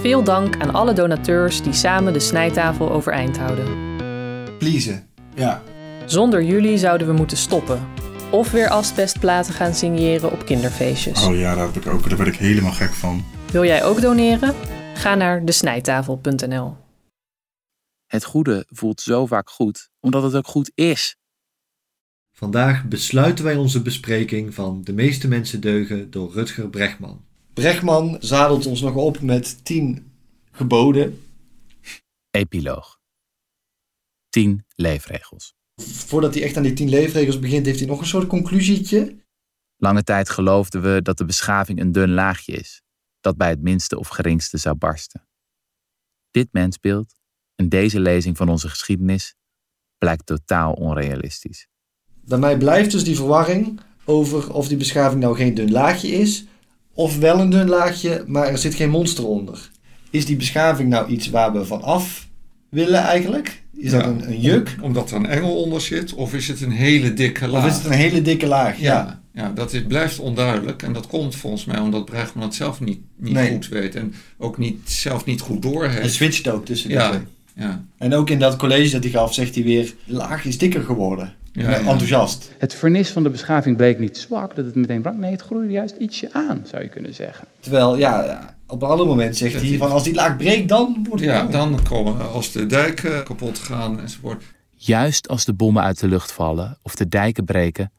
Veel dank aan alle donateurs die samen de snijtafel overeind houden. Pleasen. Ja. Zonder jullie zouden we moeten stoppen. Of weer asbestplaten gaan signeren op kinderfeestjes. Oh ja, daar, heb ik ook, daar ben ik helemaal gek van. Wil jij ook doneren? Ga naar desnijtafel.nl. Het goede voelt zo vaak goed, omdat het ook goed is. Vandaag besluiten wij onze bespreking van De meeste mensen deugen door Rutger Bregman. Bregman zadelt ons nog op met 10 geboden. Epiloog. 10 leefregels. Voordat hij echt aan die 10 leefregels begint, heeft hij nog een soort conclusietje. Lange tijd geloofden we dat de beschaving een dun laagje is, dat bij het minste of geringste zou barsten. Dit mensbeeld en deze lezing van onze geschiedenis blijkt totaal onrealistisch. Bij mij blijft dus die verwarring over of die beschaving nou geen dun laagje is, of wel een dun laagje, maar er zit geen monster onder. Is die beschaving nou iets waar we van af willen eigenlijk? Is dat een, een juk? om- omdat er een engel onder zit, of is het een hele dikke laag? Of is het een hele dikke laag? Ja. ja, ja, dat is, blijft onduidelijk. En dat komt volgens mij omdat Bregman het zelf niet, niet Nee. goed weet. En ook niet, zelf niet goed Hij doorheeft. switcht ook tussen Ja, twee. ja. En ook in dat college dat hij gaf, zegt hij weer, laag is dikker geworden. Ja, En ja. Enthousiast. Het vernis van de beschaving bleek niet zwak, dat het meteen brak. Nee, het groeide juist ietsje aan, zou je kunnen zeggen. Terwijl, ja, op een ander moment zegt Dat hij van als die laag breekt, dan wordt het ja, dan komen als de dijken kapot gaan enzovoort. Juist als de bommen uit de lucht vallen of de dijken breken,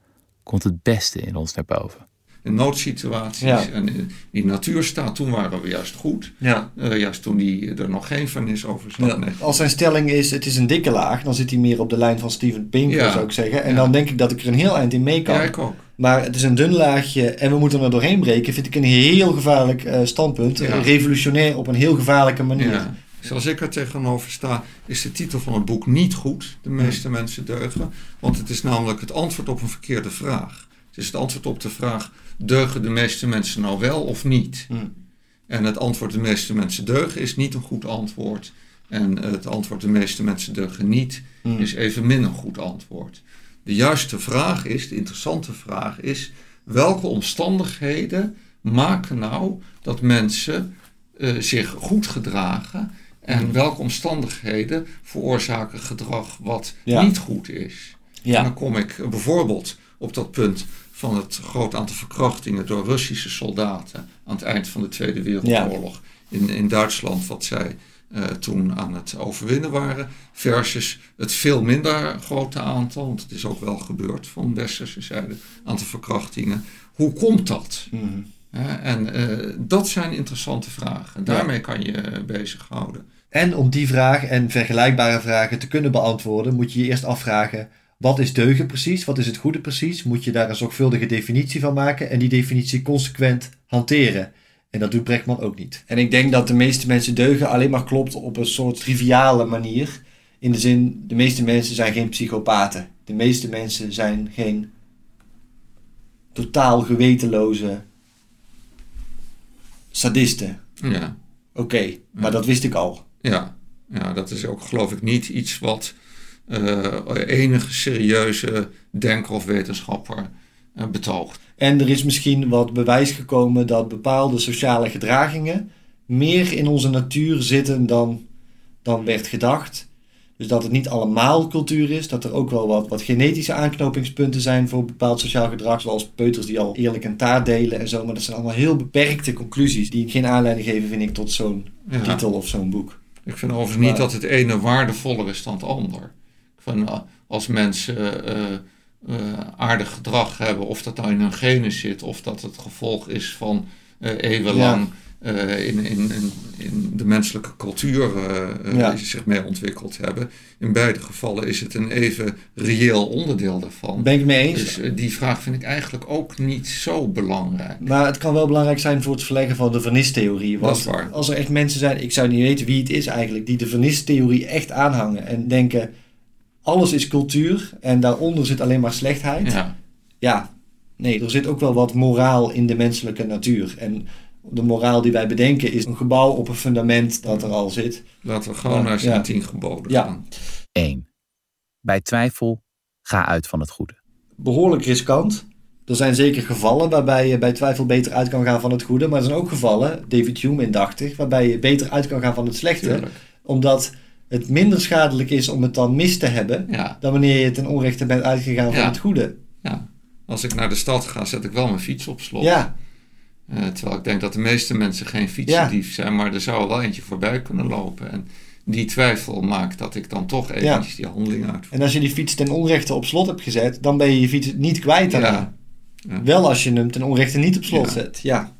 komt het beste in ons naar boven. In noodsituaties Ja. en in die natuurstaat, toen waren we juist goed. Ja. Eh, juist toen die, er nog geen vernis over zat. Ja. Nee. Als zijn stelling is, het is een dikke laag, dan zit hij meer op de lijn van Steven Pinker, Ja. zou ik zeggen. En Ja. dan denk ik dat ik er een heel eind in mee kan. Ja, ik ook. Maar het is een dun laagje en we moeten er doorheen breken, vind ik een heel gevaarlijk eh, standpunt. Ja. Revolutionair op een heel gevaarlijke manier. Ja. Zoals ik er tegenover sta, is de titel van het boek niet goed. De meeste mensen deugen. Want het is namelijk het antwoord op een verkeerde vraag. Het is het antwoord op de vraag: deugen de meeste mensen nou wel of niet? Hm. En het antwoord de meeste mensen deugen is niet een goed antwoord. En het antwoord de meeste mensen deugen niet Hm. is evenmin een goed antwoord. De juiste vraag is, de interessante vraag is, welke omstandigheden maken nou dat mensen eh, zich goed gedragen en welke omstandigheden veroorzaken gedrag wat Ja. niet goed is. En Ja. dan kom ik bijvoorbeeld op dat punt van het groot aantal verkrachtingen door Russische soldaten aan het eind van de Tweede Wereldoorlog in, in Duitsland, wat zij eh, toen aan het overwinnen waren, versus het veel minder grote aantal, want het is ook wel gebeurd van westerse zijde, aantal verkrachtingen. Hoe komt dat? Hm. Hè, en eh, dat zijn interessante vragen. Daarmee kan je eh, bezighouden. En om die vraag en vergelijkbare vragen te kunnen beantwoorden, moet je je eerst afvragen: wat is deugen precies? Wat is het goede precies? Moet je daar een zorgvuldige definitie van maken en die definitie consequent hanteren. En dat doet Brechtman ook niet. En ik denk dat de meeste mensen deugen alleen maar klopt op een soort triviale manier. In de zin, de meeste mensen zijn geen psychopaten. De meeste mensen zijn geen totaal gewetenloze sadisten. Ja. Oké, maar Ja. dat wist ik al. Ja, ja, dat is ook geloof ik niet iets wat enige serieuze denker of wetenschapper eh, betoogt. En er is misschien wat bewijs gekomen dat bepaalde sociale gedragingen meer in onze natuur zitten dan, dan werd gedacht. Dus dat het niet allemaal cultuur is, dat er ook wel wat, wat genetische aanknopingspunten zijn voor bepaald sociaal gedrag, zoals peuters die al eerlijk een taart delen en zo. Maar dat zijn allemaal heel beperkte conclusies die geen aanleiding geven, vind ik, tot zo'n Ja. titel of zo'n boek. Ik vind overigens niet dat het ene waardevoller is dan het ander. Vind, eh, als mensen eh, eh, aardig gedrag hebben, of dat nou in hun genen zit, of dat het gevolg is van eeuwenlang eh, in, in, in, in de menselijke cultuur Ja. die zich mee ontwikkeld hebben. In beide gevallen is het een even reëel onderdeel daarvan. Ben ik het mee eens? Dus die vraag vind ik eigenlijk ook niet zo belangrijk. Maar het kan wel belangrijk zijn voor het verleggen van de vernistheorie. Want als er echt mensen zijn, ik zou niet weten wie het is eigenlijk, die de vernistheorie echt aanhangen en denken: alles is cultuur en daaronder zit alleen maar slechtheid. Ja, Ja, nee, er zit ook wel wat moraal in de menselijke natuur. En de moraal die wij bedenken is een gebouw op een fundament dat er al zit. laten we gewoon naar zijn ja. tien geboden Ja. gaan. 1. Bij twijfel, ga uit van het goede. Behoorlijk riskant. Er zijn zeker gevallen waarbij je bij twijfel beter uit kan gaan van het goede. Maar er zijn ook gevallen, David Hume indachtig, waarbij je beter uit kan gaan van het slechte. Tuurlijk. Omdat het minder schadelijk is om het dan mis te hebben. Ja, Dan wanneer je ten onrechte bent uitgegaan van het goede. ja. Als ik naar de stad ga, zet ik wel mijn fiets op slot. Ja, Eh, terwijl ik denk dat de meeste mensen geen fietsendief zijn, maar er zou wel eentje voorbij kunnen lopen. En die twijfel maakt dat ik dan toch eventjes die handeling uitvoer. en als je die fiets ten onrechte op slot hebt gezet, dan ben je je fiets niet kwijt daarna. Ja. Wel als je hem ten onrechte niet op slot Ja. zet. Ja.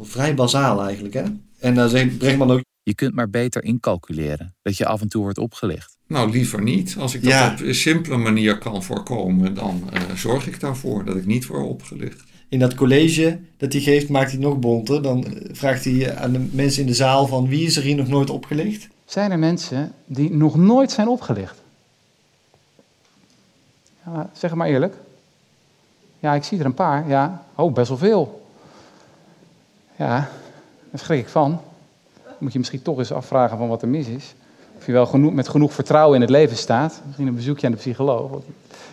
Vrij bazaal eigenlijk, hè? En dan zegt Bregman ook, Je kunt maar beter incalculeren dat je af en toe wordt opgelicht. Nou, liever niet. Als ik dat Ja. op een simpele manier kan voorkomen, dan eh, zorg ik daarvoor dat ik niet word opgelicht. in dat college dat hij geeft, maakt hij het nog bonter. Dan eh, vraagt hij aan de mensen in de zaal van wie is er hier nog nooit opgelicht? Zijn er mensen die nog nooit zijn opgelicht? Ja, zeg het maar eerlijk. Ja, ik zie er een paar. Ja, oh, best wel veel. Ja, daar schrik ik van. Moet je misschien toch eens afvragen van wat er mis is. Of je wel genoeg, met genoeg vertrouwen in het leven staat. Misschien een bezoekje aan de psycholoog.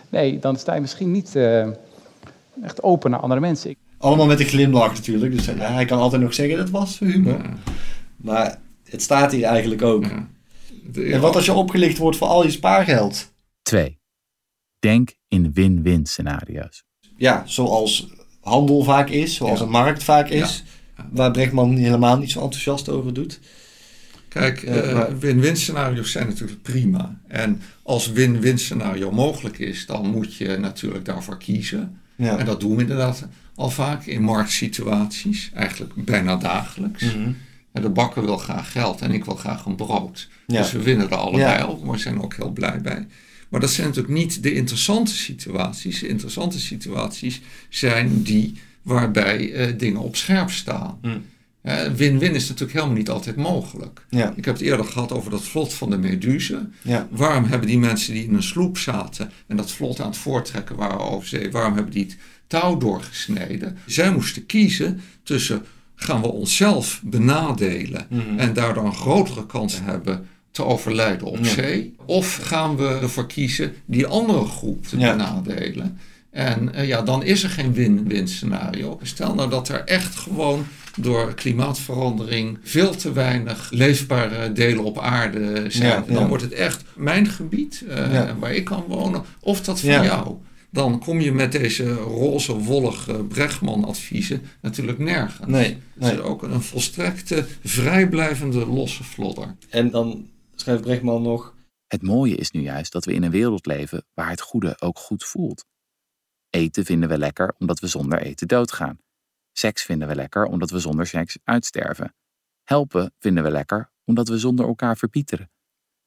Nee, dan sta je misschien niet eh, echt open naar andere mensen. Ik- Allemaal met een glimlach natuurlijk. Dus ja, hij kan altijd nog zeggen dat was humor. Ja. Maar het staat hier eigenlijk ook. Ja. De- En wat als je opgelicht wordt voor al je spaargeld? 2. Denk in win-win scenario's. Ja, zoals handel vaak is, zoals Ja. een markt vaak is. Waar Brechtman helemaal niet zo enthousiast over doet. Kijk, eh, maar- win-win scenario's zijn natuurlijk prima. En als win-win scenario mogelijk is, dan moet je natuurlijk daarvoor kiezen. Ja. En dat doen we inderdaad al vaak in marktsituaties, eigenlijk bijna dagelijks. Mhm. En De bakker wil graag geld en ik wil graag een brood. Ja. Dus we winnen er allebei Ja. op, maar we zijn er ook heel blij bij. Maar dat zijn natuurlijk niet de interessante situaties. De interessante situaties zijn die waarbij eh, dingen op scherp staan. Hm. Win-win is natuurlijk helemaal niet altijd mogelijk. Ja. Ik heb het eerder gehad over dat vlot van de Meduze. Ja. Waarom hebben die mensen die in een sloep zaten en dat vlot aan het voortrekken waren over zee, waarom hebben die het touw doorgesneden? Zij moesten kiezen tussen gaan we onszelf benadelen Mhm. en daardoor een grotere kans hebben te overlijden op Ja. zee, of gaan we ervoor kiezen die andere groep te Ja. benadelen? En eh, ja, dan is er geen win-win scenario. Stel nou dat er echt gewoon door klimaatverandering veel te weinig leefbare delen op aarde zijn. Ja, ja. Dan wordt het echt mijn gebied eh, Ja. waar ik kan wonen, of dat van Ja. jou. Dan kom je met deze roze, wollige Brechtman-adviezen natuurlijk nergens. Nee, Het is ook een volstrekte, vrijblijvende losse vlodder. En dan schrijft Brechtman nog... Het mooie is nu juist dat we in een wereld leven waar het goede ook goed voelt. Eten vinden we lekker omdat we zonder eten doodgaan. Seks vinden we lekker omdat we zonder seks uitsterven. Helpen vinden we lekker omdat we zonder elkaar verpieteren.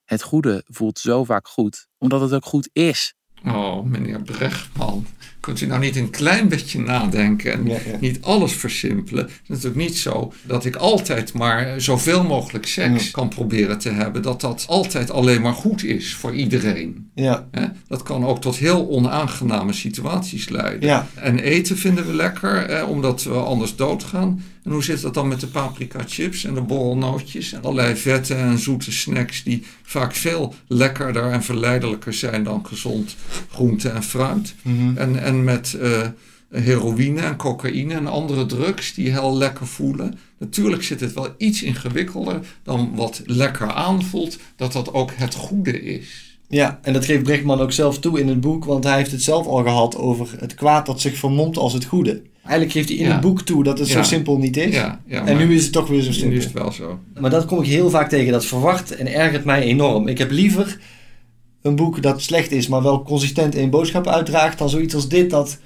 Het goede voelt zo vaak goed omdat het ook goed is. Oh, meneer Brechtman, kunt u nou niet een klein beetje nadenken en Ja, ja. niet alles versimpelen? Het is natuurlijk niet zo dat ik altijd maar zoveel mogelijk seks Ja. kan proberen te hebben, dat dat altijd alleen maar goed is voor iedereen. Ja, Hè? Dat kan ook tot heel onaangename situaties leiden. ja. En eten vinden we lekker, omdat we anders doodgaan. En hoe zit dat dan met de paprika chips en de borrelnootjes en allerlei vette en zoete snacks die vaak veel lekkerder en verleidelijker zijn dan gezond groente en fruit. Mhm. En, en met eh, heroïne en cocaïne en andere drugs die heel lekker voelen. Natuurlijk zit het wel iets ingewikkelder dan wat lekker aanvoelt, dat dat ook het goede is. Ja, en dat geeft Brechtman ook zelf toe in het boek, want hij heeft het zelf al gehad over het kwaad dat zich vermomt als het goede. Eigenlijk geeft hij in Ja. het boek toe dat het zo simpel niet is. Ja, ja, en nu is het toch weer zo nu simpel. is het wel zo. Maar dat kom ik heel vaak tegen. Dat verwacht en ergert mij enorm. Ik heb liever een boek dat slecht is, maar wel consistent één boodschap uitdraagt, dan zoiets als dit dat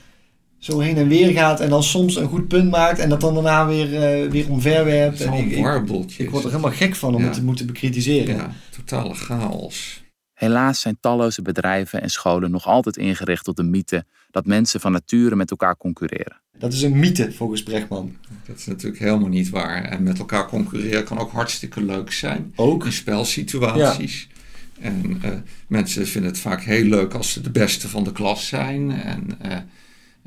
zo heen en weer gaat en dan soms een goed punt maakt en dat dan daarna weer, eh, weer omverwerpt. Ik, Zo'n ik, ik word er helemaal gek van om het te moeten bekritiseren. Ja, totale chaos. Helaas zijn talloze bedrijven en scholen nog altijd ingericht op de mythe dat mensen van nature met elkaar concurreren. Dat is een mythe volgens Brechtman. Dat is natuurlijk helemaal niet waar. En met elkaar concurreren kan ook hartstikke leuk zijn. Ook. In spelsituaties. En eh, mensen vinden het vaak heel leuk als ze de beste van de klas zijn. En, eh,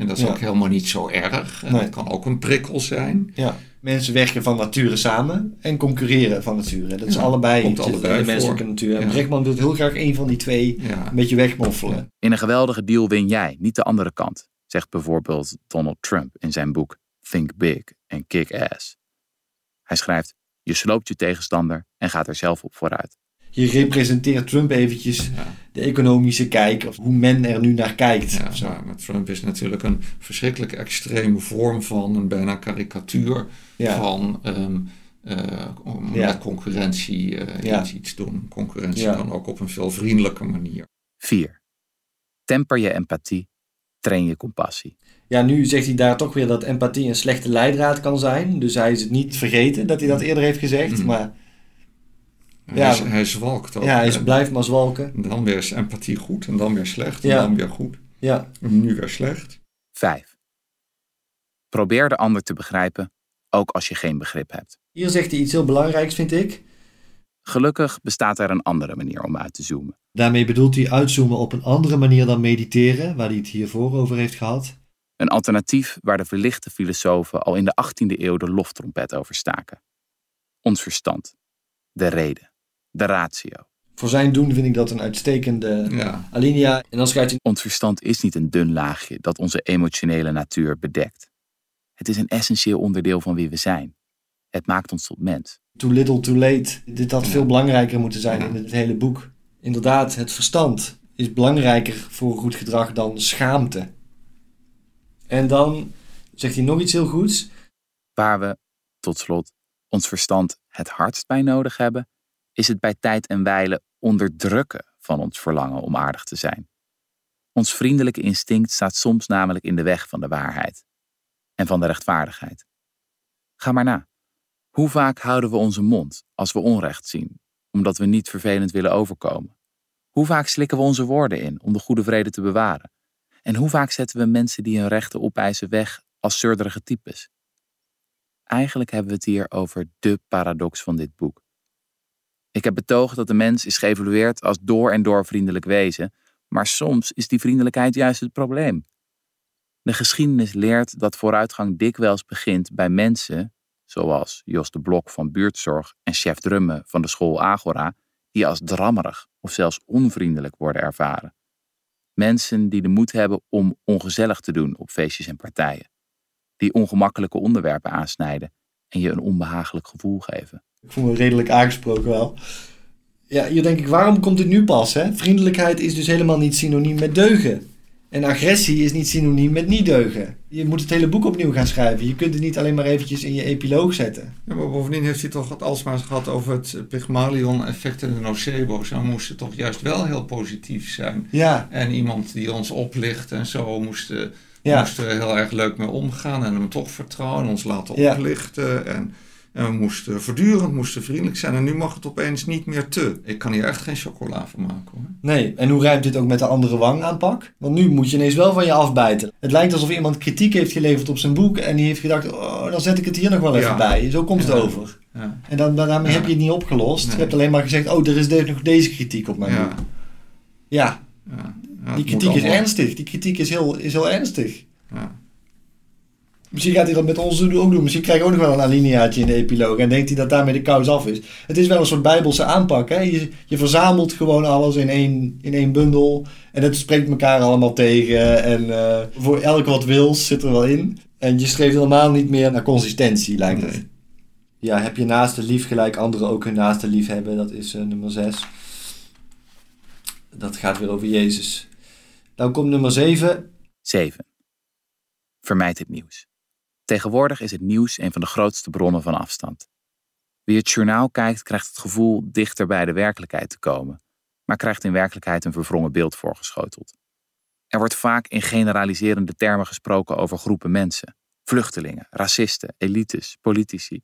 en dat is Ja. ook helemaal niet zo erg. En Nee. dat kan ook een prikkel zijn. Ja. Mensen werken van nature samen en concurreren van nature. Dat is Ja, allebei komt allebei de voor. menselijke natuur. En Ja. Brechtman wil heel graag een van die twee Ja. een beetje wegmoffelen. In een geweldige deal win jij, niet de andere kant, zegt bijvoorbeeld Donald Trump in zijn boek Think Big en Kick Ass. Hij schrijft: Je sloopt je tegenstander en gaat er zelf op vooruit. Je representeert Trump eventjes de economische kijk, of hoe men er nu naar kijkt. Ja, maar Trump is natuurlijk een verschrikkelijk extreme vorm van een bijna karikatuur van um, uh, met concurrentie uh, iets doen. Concurrentie kan ook op een veel vriendelijke manier. 4. Temper je empathie, train je compassie. Ja, nu zegt hij daar toch weer dat empathie een slechte leidraad kan zijn. Dus hij is het niet vergeten dat hij dat eerder heeft gezegd. Mm. Maar ja, hij, hij zwalkt ook. Ja, hij blijft maar zwalken. En dan weer is empathie goed en dan weer slecht en dan weer goed. Ja. En nu weer slecht. 5. Probeer de ander te begrijpen, ook als je geen begrip hebt. Hier zegt hij iets heel belangrijks, vind ik. Gelukkig bestaat er een andere manier om uit te zoomen. Daarmee bedoelt hij uitzoomen op een andere manier dan mediteren, waar hij het hiervoor over heeft gehad. Een alternatief waar de verlichte filosofen al in de 18e eeuw de loftrompet over staken. Ons verstand, de reden, de ratio. Voor zijn doen vind ik dat een uitstekende ja. alinea. En dan schrijft hij... Ons verstand is niet een dun laagje dat onze emotionele natuur bedekt. Het is een essentieel onderdeel van wie we zijn. Het maakt ons tot mens. Too little, too late. Dit had veel belangrijker moeten zijn in het hele boek. Inderdaad, het verstand is belangrijker voor goed gedrag dan schaamte. En dan zegt hij nog iets heel goeds. Waar we, tot slot, ons verstand het hardst bij nodig hebben, is het bij tijd en wijle onderdrukken van ons verlangen om aardig te zijn. Ons vriendelijke instinct staat soms namelijk in de weg van de waarheid en van de rechtvaardigheid. Ga maar na. Hoe vaak houden we onze mond als we onrecht zien, omdat we niet vervelend willen overkomen? Hoe vaak slikken we onze woorden in om de goede vrede te bewaren? En hoe vaak zetten we mensen die hun rechten opeisen weg als zeurderige types? Eigenlijk hebben we het hier over de paradox van dit boek. Ik heb betoogd dat de mens is geëvolueerd als door en door vriendelijk wezen, maar soms is die vriendelijkheid juist het probleem. De geschiedenis leert dat vooruitgang dikwijls begint bij mensen, zoals Jos de Blok van Buurtzorg en chef Drummen van de school Agora, die als drammerig of zelfs onvriendelijk worden ervaren. Mensen die de moed hebben om ongezellig te doen op feestjes en partijen. Die ongemakkelijke onderwerpen aansnijden en je een onbehagelijk gevoel geven. Ik voel me redelijk aangesproken wel. Ja, hier denk ik, waarom komt dit nu pas? Hè? Vriendelijkheid is dus helemaal niet synoniem met deugen. En agressie is niet synoniem met niet deugen. Je moet het hele boek opnieuw gaan schrijven. Je kunt het niet alleen maar eventjes in je epiloog zetten. Ja, maar bovendien heeft hij toch alsmaar gehad over het Pygmalion-effect en de nocebo's. Dan moest het toch juist wel heel positief zijn. Ja. En iemand die ons oplicht en zo moesten, ja. moesten er heel erg leuk mee omgaan. En hem toch vertrouwen en ons laten oplichten. En en we moesten voortdurend moesten vriendelijk zijn. En nu mag het opeens niet meer te. Ik kan hier echt geen chocola van maken hoor. Nee, en hoe rijmt dit ook met de andere wangaanpak? Want nu moet je ineens wel van je afbijten. Het lijkt alsof iemand kritiek heeft geleverd op zijn boek. En die heeft gedacht, oh, dan zet ik het hier nog wel even bij. Zo komt het over. Ja. En dan, daarmee heb je het niet opgelost. Je hebt alleen maar gezegd, oh, er is nog deze kritiek op mijn boek. Ja. Die kritiek is ernstig. Die kritiek is heel, is heel ernstig. Ja. Misschien gaat hij dat met ons ook doen. Misschien krijg je ook nog wel een alineaatje in de epiloog. En denkt hij dat daarmee de kous af is. Het is wel een soort bijbelse aanpak. Hè? Je, je verzamelt gewoon alles in één, in één bundel. En het spreekt elkaar allemaal tegen. En uh, voor elk wat wils zit er wel in. En je streeft helemaal niet meer naar consistentie, lijkt het. Ja, heb je naaste lief gelijk anderen ook hun naaste lief hebben. Dat is uh, nummer 6. Dat gaat weer over Jezus. Dan komt nummer 7. 7. Vermijd het nieuws. Tegenwoordig is het nieuws een van de grootste bronnen van afstand. Wie het journaal kijkt, krijgt het gevoel dichter bij de werkelijkheid te komen, maar krijgt in werkelijkheid een verwrongen beeld voorgeschoteld. Er wordt vaak in generaliserende termen gesproken over groepen mensen: vluchtelingen, racisten, elites, politici.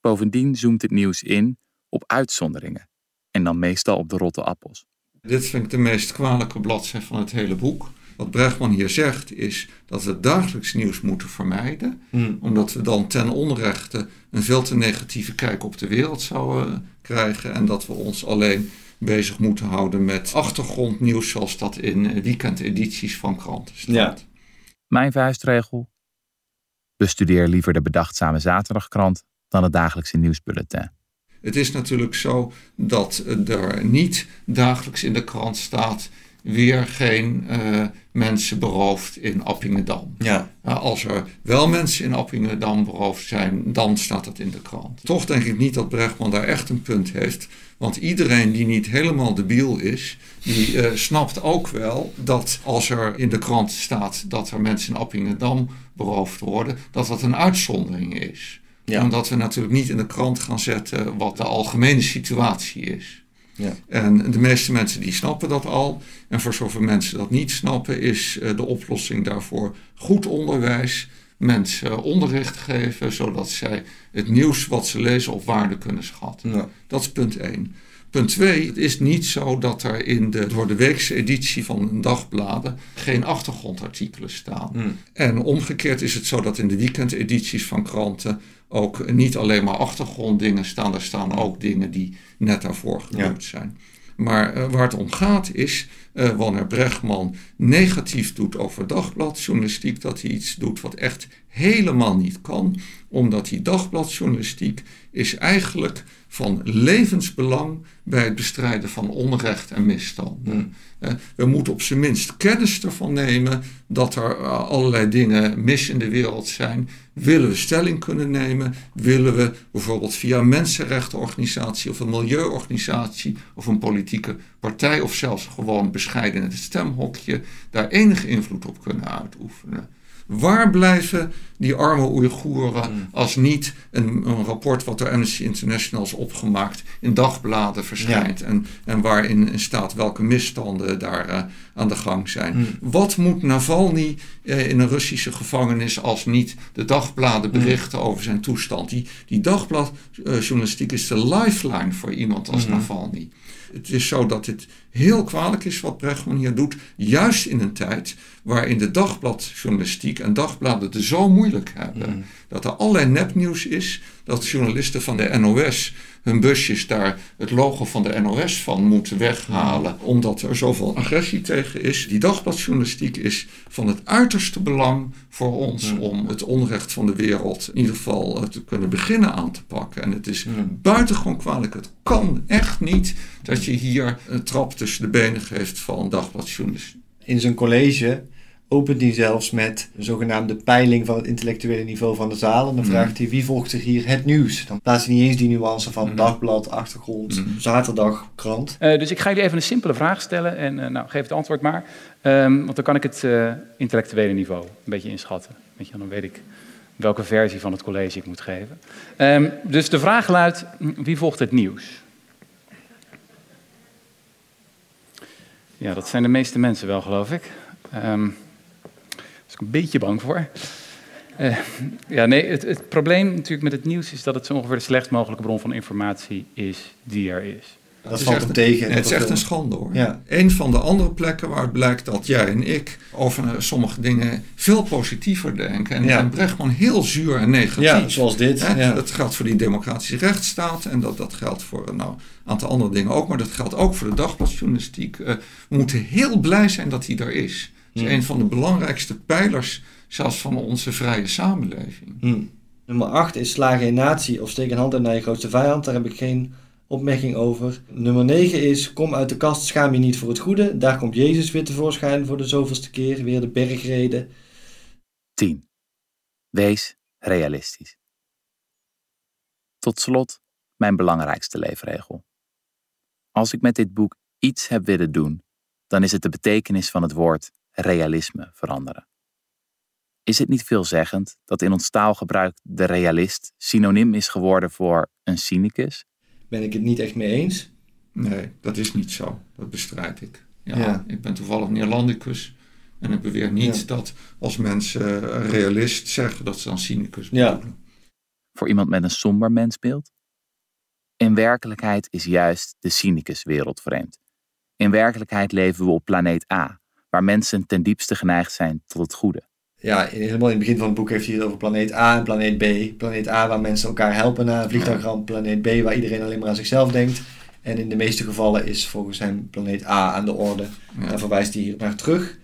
Bovendien zoomt het nieuws in op uitzonderingen en dan meestal op de rotte appels. Dit vind ik de meest kwalijke bladzijde van het hele boek. Wat Bregman hier zegt is dat we dagelijks nieuws moeten vermijden, hmm. omdat we dan ten onrechte een veel te negatieve kijk op de wereld zouden krijgen en dat we ons alleen bezig moeten houden met achtergrondnieuws zoals dat in weekendedities van kranten staat. Ja. Mijn vuistregel? Bestudeer liever de bedachtzame zaterdagkrant dan het dagelijkse nieuwsbulletin. Het is natuurlijk zo dat er niet dagelijks in de krant staat weer geen uh, mensen beroofd in Appingedam. Ja. als er wel mensen in Appingedam beroofd zijn, dan staat dat in de krant. Toch denk ik niet dat Brechtman daar echt een punt heeft. Want iedereen die niet helemaal debiel is, die uh, snapt ook wel dat als er in de krant staat dat er mensen in Appingedam beroofd worden, dat dat een uitzondering is. Ja. Omdat we natuurlijk niet in de krant gaan zetten wat de algemene situatie is. Ja. En de meeste mensen die snappen dat al. En voor zoveel mensen dat niet snappen, is uh, de oplossing daarvoor goed onderwijs. Mensen onderricht geven, zodat zij het nieuws wat ze lezen op waarde kunnen schatten. Ja. Dat is punt 1. Punt 2, het is niet zo dat er in de door de weekse editie van dagbladen geen achtergrondartikelen staan. Hmm. En omgekeerd is het zo dat in de weekendedities van kranten ook niet alleen maar achtergronddingen staan, er staan ook dingen die net daarvoor gebeurd zijn. Maar uh, waar het om gaat is, uh, wanneer Brechtman negatief doet over dagbladjournalistiek, dat hij iets doet wat echt helemaal niet kan, omdat die dagbladjournalistiek is eigenlijk van levensbelang bij het bestrijden van onrecht en misstanden. Hmm. We moeten op zijn minst kennis ervan nemen dat er uh, allerlei dingen mis in de wereld zijn. Willen we stelling kunnen nemen? Willen we bijvoorbeeld via een mensenrechtenorganisatie of een milieuorganisatie of een politieke partij of zelfs gewoon bescheiden in het stemhokje daar enige invloed op kunnen uitoefenen? Waar blijven die arme Oeigoeren Hmm. als niet een, een, rapport wat door Amnesty International is opgemaakt in dagbladen verschijnt Ja. en, en waarin staat welke misstanden daar uh, aan de gang zijn? Hmm. Wat moet Navalny uh, in een Russische gevangenis als niet de dagbladen Hmm. berichten over zijn toestand? Die, die dagbladjournalistiek is de lifeline voor iemand als. Navalny. Het is zo dat het heel kwalijk is wat Brechtman hier doet, juist in een tijd waarin de dagbladjournalistiek en dagbladen het zo moeilijk hebben. Mm. Dat er allerlei nepnieuws is, dat journalisten van de NOS hun busjes daar het logo van de NOS van moeten weghalen, omdat er zoveel agressie tegen is. Die dagbladjournalistiek is van het uiterste belang voor ons Mm. om het onrecht van de wereld in ieder geval eh, te kunnen beginnen aan te pakken. En het is Mm. buitengewoon kwalijk. Het kan echt niet dat je hier een trap tussen de benen geeft van dagbladjournalistiek. In zijn college opent hij zelfs met een zogenaamde peiling van het intellectuele niveau van de zaal. En dan Mhm. vraagt hij wie volgt er hier het nieuws. Dan plaatst hij niet eens die nuance van Mhm. dagblad, achtergrond, Mhm. zaterdag, krant. Uh, dus ik ga jullie even een simpele vraag stellen en uh, nou, geef het antwoord maar. Um, want dan kan ik het uh, intellectuele niveau een beetje inschatten. Weet je, dan weet ik welke versie van het college ik moet geven. Um, dus de vraag luidt, wie volgt het nieuws? Ja, dat zijn de meeste mensen wel, geloof ik. Um, daar was ik een beetje bang voor. Uh, ja, nee, het, het, probleem natuurlijk met het nieuws is dat het zo ongeveer de slechtst mogelijke bron van informatie is die er is. Dat, dat valt hem tegen. Het is echt een schande hoor. Ja. Een van de andere plekken waar het blijkt dat jij en ik over sommige dingen veel positiever denken. En, ja. en Brechtman heel zuur en negatief. Ja, zoals dit. Ja. Dat geldt voor die democratische rechtsstaat en dat, dat geldt voor nou, een aantal andere dingen ook. Maar dat geldt ook voor de dagbladjournalistiek. Uh, we moeten heel blij zijn dat hij er is. Het is Hmm. een van de belangrijkste pijlers zelfs van onze vrije samenleving. Hmm. Nummer 8 is slagen in natie of steek een hand uit naar je grootste vijand. Daar heb ik geen opmerking over. Nummer 9 is kom uit de kast, schaam je niet voor het goede. Daar komt Jezus weer tevoorschijn voor de zoveelste keer. Weer de bergreden. 10. Wees realistisch. Tot slot mijn belangrijkste leefregel. Als ik met dit boek iets heb willen doen, dan is het de betekenis van het woord realisme veranderen. Is het niet veelzeggend dat in ons taalgebruik de realist synoniem is geworden voor een cynicus? Ben ik het niet echt mee eens? Nee, dat is niet zo. Dat bestrijd ik. Ja, Ja. Ik ben toevallig Neerlandicus. En ik beweer niet Ja. dat als mensen realist zeggen dat ze dan cynicus Ja. bedoelen. Voor iemand met een somber mensbeeld? In werkelijkheid is juist de cynicus wereldvreemd. In werkelijkheid leven we op planeet A, waar mensen ten diepste geneigd zijn tot het goede. Ja, in, helemaal in het begin van het boek heeft hij het over planeet A en planeet B. Planeet A waar mensen elkaar helpen na een vliegtuigramp. Planeet B waar iedereen alleen maar aan zichzelf denkt. En in de meeste gevallen is volgens hem planeet A aan de orde. Ja. Daar verwijst hij hier naar terug.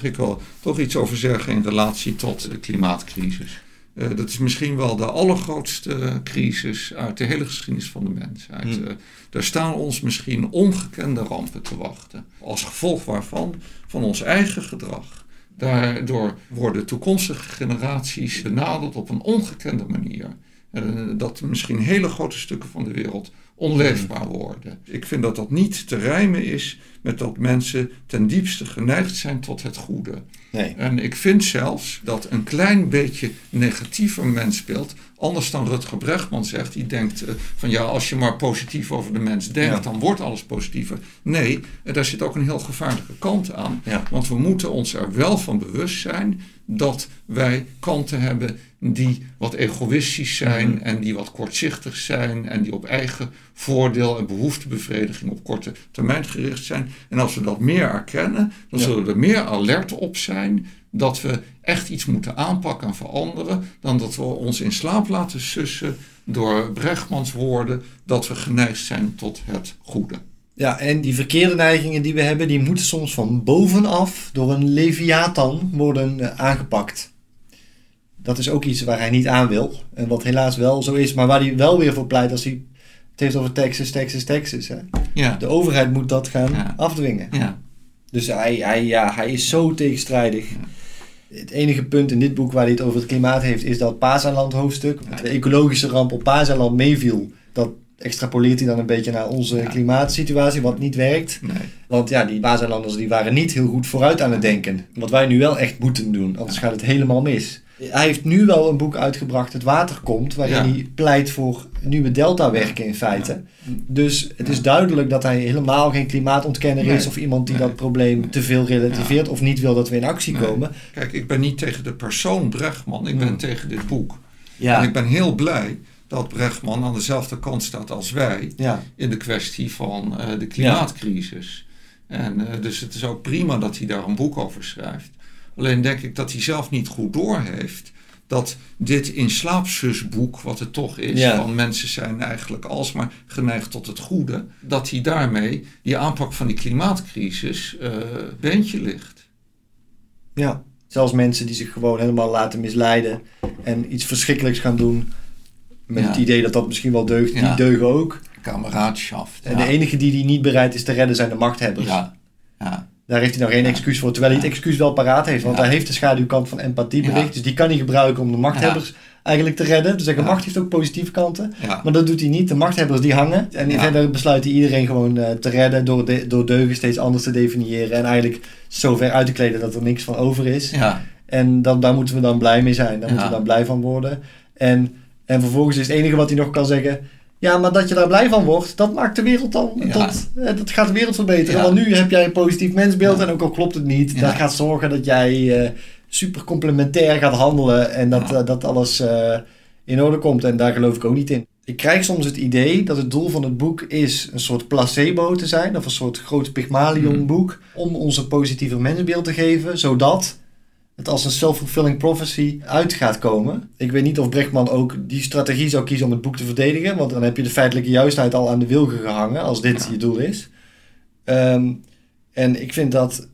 Ik wil toch iets over zeggen in relatie tot de klimaatcrisis. Uh, dat is misschien wel de allergrootste crisis uit de hele geschiedenis van de mensheid. Hmm. Uh, daar staan ons misschien ongekende rampen te wachten. Als gevolg waarvan van ons eigen gedrag. Daardoor worden toekomstige generaties benaderd op een ongekende manier. Uh, dat misschien hele grote stukken van de wereld onleefbaar worden. Ik vind dat dat niet te rijmen is met dat mensen ten diepste geneigd zijn tot het goede. Nee. En ik vind zelfs dat een klein beetje negatiever mensbeeld, anders dan Rutger Bregman zegt, die denkt uh, van ja, als je maar positief over de mens denkt, Ja. dan wordt alles positiever. Nee, uh, daar zit ook een heel gevaarlijke kant aan. Ja. Want we moeten ons er wel van bewust zijn dat wij kanten hebben die wat egoïstisch zijn Mhm. en die wat kortzichtig zijn en die op eigen voordeel en behoeftebevrediging op korte termijn gericht zijn. En als we dat meer erkennen, dan Ja. zullen we er meer alert op zijn dat we echt iets moeten aanpakken en veranderen, dan dat we ons in slaap laten sussen door Brechtmans woorden dat we geneigd zijn tot het goede. Ja, en die verkeerde neigingen die we hebben, die moeten soms van bovenaf door een leviathan worden eh, aangepakt. Dat is ook iets waar hij niet aan wil. En wat helaas wel zo is, maar waar hij wel weer voor pleit als hij het heeft over Texas, Texas, Texas. Hè. Ja, De overheid moet dat gaan Ja. afdwingen. ja, Dus hij, hij, ja, hij is zo tegenstrijdig. Het enige punt in dit boek waar hij het over het klimaat heeft, is dat Pazaland hoofdstuk. De ecologische ramp op Pazaland meeviel. Dat extrapoleert hij dan een beetje naar onze Ja. klimaatsituatie, wat niet werkt. nee. Want ja, die Pazalanders die waren niet heel goed vooruit aan het denken. Wat wij nu wel echt moeten doen, anders gaat het helemaal mis. Hij heeft nu wel een boek uitgebracht, Het Water Komt, waarin Ja. hij pleit voor nieuwe deltawerken in feite. Dus het is duidelijk dat hij helemaal geen klimaatontkenner is of iemand die Nee. dat probleem te veel relativeert of niet wil dat we in actie komen. Kijk, ik ben niet tegen de persoon Brechtman, ik ben Hmm. tegen dit boek. En ik ben heel blij dat Brechtman aan dezelfde kant staat als wij ja, in de kwestie van eh, de klimaatcrisis. En eh, dus het is ook prima dat hij daar een boek over schrijft. Alleen denk ik dat hij zelf niet goed doorheeft dat dit in slaapzusboek, wat het toch is, Ja. van mensen zijn eigenlijk alsmaar geneigd tot het goede, dat hij daarmee die aanpak van die klimaatcrisis eh beentje ligt. ja. Zelfs mensen die zich gewoon helemaal laten misleiden en iets verschrikkelijks gaan doen met Ja. het idee dat dat misschien wel deugt, die deugen ook. Kameradschaft. En de enige die die niet bereid is te redden zijn de machthebbers. Ja, ja, Daar heeft hij nou geen excuus voor, terwijl hij het excuus wel paraat heeft. Want hij heeft de schaduwkant van empathie bericht. Dus die kan hij gebruiken om de machthebbers eigenlijk te redden. Dus zeggen, macht heeft ook positieve kanten. ja. Maar dat doet hij niet. De machthebbers die hangen. En verder besluit hij iedereen gewoon eh, te redden door, de, door deugen steeds anders te definiëren. En eigenlijk zo ver uit te kleden dat er niks van over is. ja. En dan, daar moeten we dan blij mee zijn. Daar moeten we dan blij van worden. En, en vervolgens is het enige wat hij nog kan zeggen... Ja, maar dat je daar blij van wordt, dat maakt de wereld dan... Ja. Tot, eh, dat gaat de wereld verbeteren. Ja. Want nu heb jij een positief mensbeeld... Ja. en ook al klopt het niet... Dat gaat zorgen dat jij eh, super complementair gaat handelen... en dat, eh, dat alles in orde komt. En daar geloof ik ook niet in. Ik krijg soms het idee dat het doel van het boek is... een soort placebo te zijn... of een soort groot Pygmalion Hmm. om ons een positiever mensbeeld te geven... zodat het als een self-fulfilling prophecy uit gaat komen. Ik weet niet of Brechtman ook die strategie zou kiezen om het boek te verdedigen, want dan heb je de feitelijke juistheid al aan de wilgen gehangen, als dit Ja. je doel is. Ehm, en ik vind dat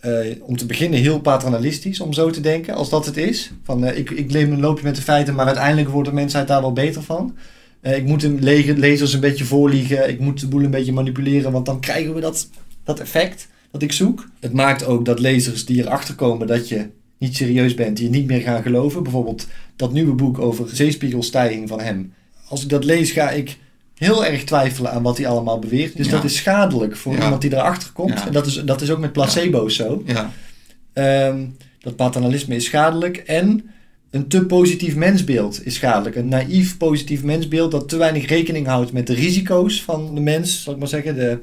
eh, om te beginnen heel paternalistisch om zo te denken, als dat het is. Van, eh, ik, ik neem een loopje met de feiten, maar uiteindelijk wordt de mensheid daar wel beter van. Eh, ik moet de le- lezers een beetje voorliegen, ik moet de boel een beetje manipuleren, want dan krijgen we dat, dat effect dat ik zoek. Het maakt ook dat lezers die erachter komen dat je niet serieus bent, die je niet meer gaan geloven. Bijvoorbeeld dat nieuwe boek over zeespiegelstijging van hem. Als ik dat lees, ga ik heel erg twijfelen aan wat hij allemaal beweert. Dus Ja. dat is schadelijk voor Ja. iemand die erachter komt. Ja. En dat is, dat is ook met placebo's zo. ja. Ehm, dat paternalisme is schadelijk. En een te positief mensbeeld is schadelijk. Een naïef positief mensbeeld dat te weinig rekening houdt met de risico's van de mens, zal ik maar zeggen, de,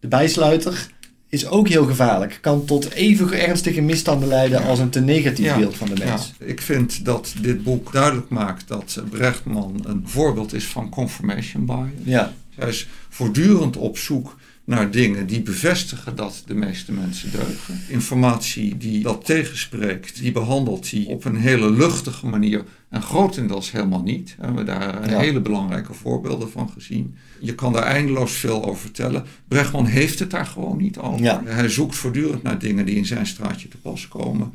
de bijsluiter, is ook heel gevaarlijk. Kan tot even ernstige misstanden leiden Ja. als een te negatief Ja. beeld van de mens. Ja, ik vind dat dit boek duidelijk maakt dat Brechtman een voorbeeld is van confirmation bias. Ja, Hij is voortdurend op zoek naar dingen die bevestigen dat de meeste mensen deugen. Informatie die dat tegenspreekt, die behandelt hij op een hele luchtige manier en grotendeels helemaal niet. We hebben daar Ja. hele belangrijke voorbeelden van gezien. Je kan daar eindeloos veel over vertellen. Brechtman heeft het daar gewoon niet over. Ja. Hij zoekt voortdurend naar dingen die in zijn straatje te pas komen.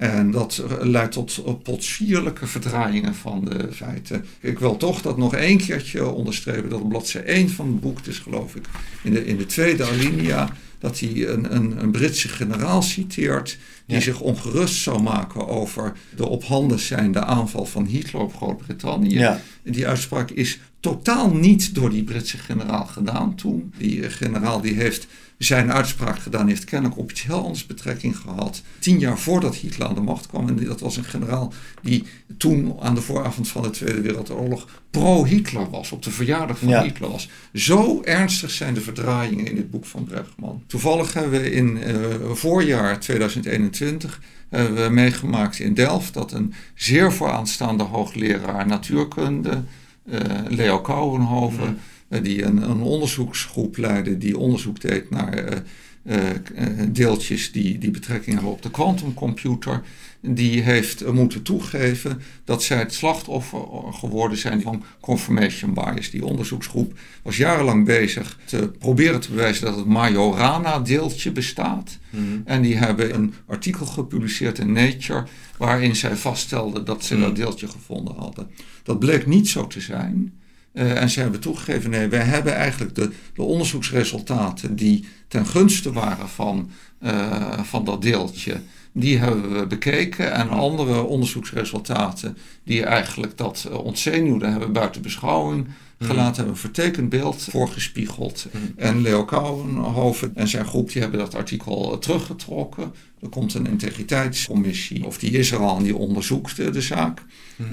En dat leidt tot potsierlijke verdraaiingen van de feiten. Ik wil toch dat nog één keertje onderstrepen dat op bladzijde 1 van het boek, het is geloof ik in de, in de tweede alinea, dat hij een, een, een Britse generaal citeert die zich ongerust zou maken over de op handen zijnde aanval van Hitler op Groot-Brittannië. Ja. Die uitspraak is totaal niet door die Britse generaal gedaan toen. Die generaal die heeft zijn uitspraak gedaan, heeft kennelijk op iets heel anders betrekking gehad. Tien jaar voordat Hitler aan de macht kwam. En dat was een generaal die toen aan de vooravond van de Tweede Wereldoorlog pro-Hitler was. Op de verjaardag van Ja. Hitler was. Zo ernstig zijn de verdraaiingen in dit boek van Bregman. Toevallig hebben we in eh, voorjaar 2021 hebben we meegemaakt in Delft dat een zeer vooraanstaande hoogleraar natuurkunde, eh, Leo Kouwenhoven, die een, een onderzoeksgroep leidde die onderzoek deed naar eh, eh, eh, deeltjes die, die betrekking hebben op de quantumcomputer. Die heeft eh, moeten toegeven dat zij het slachtoffer geworden zijn van confirmation bias. Die onderzoeksgroep was jarenlang bezig te proberen te bewijzen dat het Majorana-deeltje bestaat. En die hebben een artikel gepubliceerd in Nature waarin zij vaststelden dat ze dat deeltje gevonden hadden. Dat bleek niet zo te zijn. Eh, en ze hebben toegegeven, nee, wij hebben eigenlijk de, de onderzoeksresultaten die ten gunste waren van, eh, van dat deeltje, die hebben we bekeken. En andere onderzoeksresultaten die eigenlijk dat uh, ontzenuwden hebben buiten beschouwing gelaten, hebben een vertekend beeld voorgespiegeld. En Leo Kouwenhoven en zijn groep die hebben dat artikel teruggetrokken. Er komt een integriteitscommissie, of die is er al en die onderzoekt uh, de zaak.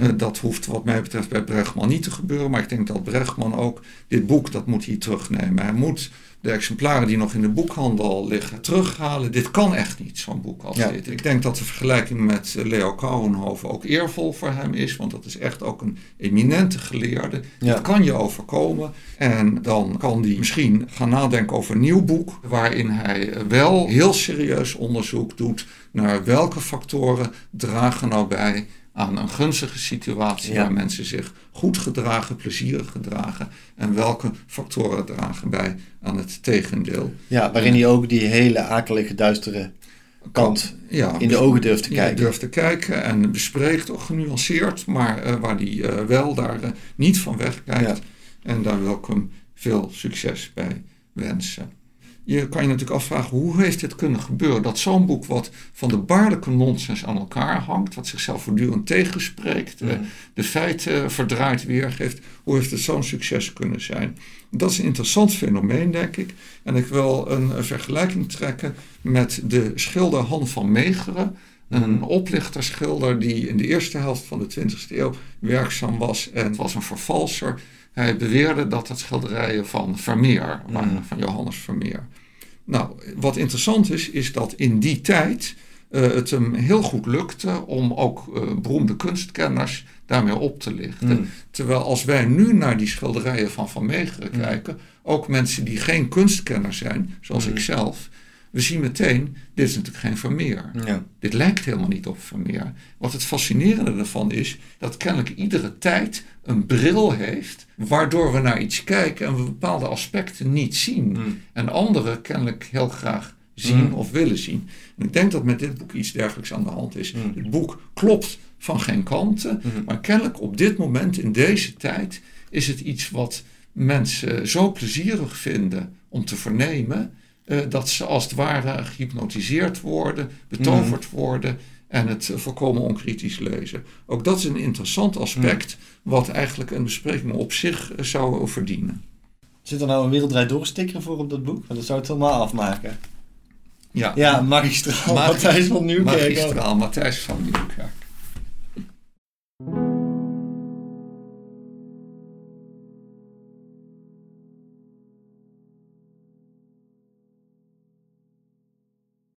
Uh, dat hoeft wat mij betreft bij Bregman niet te gebeuren, maar ik denk dat Bregman ook dit boek, dat moet hij terugnemen. Hij moet de exemplaren die nog in de boekhandel liggen terughalen. Dit kan echt niet, zo'n boek als Ja. dit. Ik denk dat de vergelijking met Leo Kouwenhoven ook eervol voor hem is, want dat is echt ook een eminente geleerde. Ja. Dit kan je overkomen en dan kan hij misschien gaan nadenken over een nieuw boek, waarin hij wel heel serieus onderzoek doet naar welke factoren dragen nou bij aan een gunstige situatie Ja. waar mensen zich goed gedragen, plezierig gedragen. En welke factoren dragen bij aan het tegendeel. Ja, waarin hij ook die hele akelige, duistere kant Ja, in de ogen durft te ja, kijken. durft te kijken en bespreekt ook genuanceerd, maar eh, waar hij eh, wel daar eh, niet van wegkijkt. En daar wil ik hem veel succes bij wensen. Je kan je natuurlijk afvragen, hoe heeft dit kunnen gebeuren? Dat zo'n boek wat van de baarlijke nonsens aan elkaar hangt, wat zichzelf voortdurend tegenspreekt, eh, de feiten verdraaid weergeeft, hoe heeft het zo'n succes kunnen zijn? Dat is een interessant fenomeen, denk ik. En ik wil een, een vergelijking trekken met de schilder Han van Meegeren. Een oplichterschilder die in de eerste helft van de 20e eeuw werkzaam was en was een vervalser. Hij beweerde dat het schilderijen van Vermeer waren, van Johannes Vermeer. Nou, wat interessant is, is dat in die tijd uh, het hem heel goed lukte om ook uh, beroemde kunstkenners daarmee op te lichten. Mm. Terwijl als wij nu naar die schilderijen van Van Meegeren mm. kijken, ook mensen die geen kunstkenner zijn, zoals mm. ik zelf, we zien meteen, dit is natuurlijk geen Vermeer. Ja. Dit lijkt helemaal niet op Vermeer. Wat het fascinerende ervan is, dat kennelijk iedere tijd een bril heeft, waardoor we naar iets kijken en we bepaalde aspecten niet zien. Mm. En andere kennelijk heel graag zien mm. of willen zien. En ik denk dat met dit boek iets dergelijks aan de hand is. Mm. Het boek klopt van geen kanten, maar kennelijk op dit moment, in deze tijd, is het iets wat mensen zo plezierig vinden om te vernemen, uh, dat ze als het ware gehypnotiseerd worden, betoverd worden en het uh, volkomen onkritisch lezen. Ook dat is een interessant aspect, wat eigenlijk een bespreking op zich uh, zou verdienen. Zit er nou een wereldrijd doorsticker voor op dat boek? Want dat zou het helemaal afmaken. Ja, Ja, magistraal. Matthijs van Nieuwkerk. Magistraal, Matthijs van Nieuwkerk.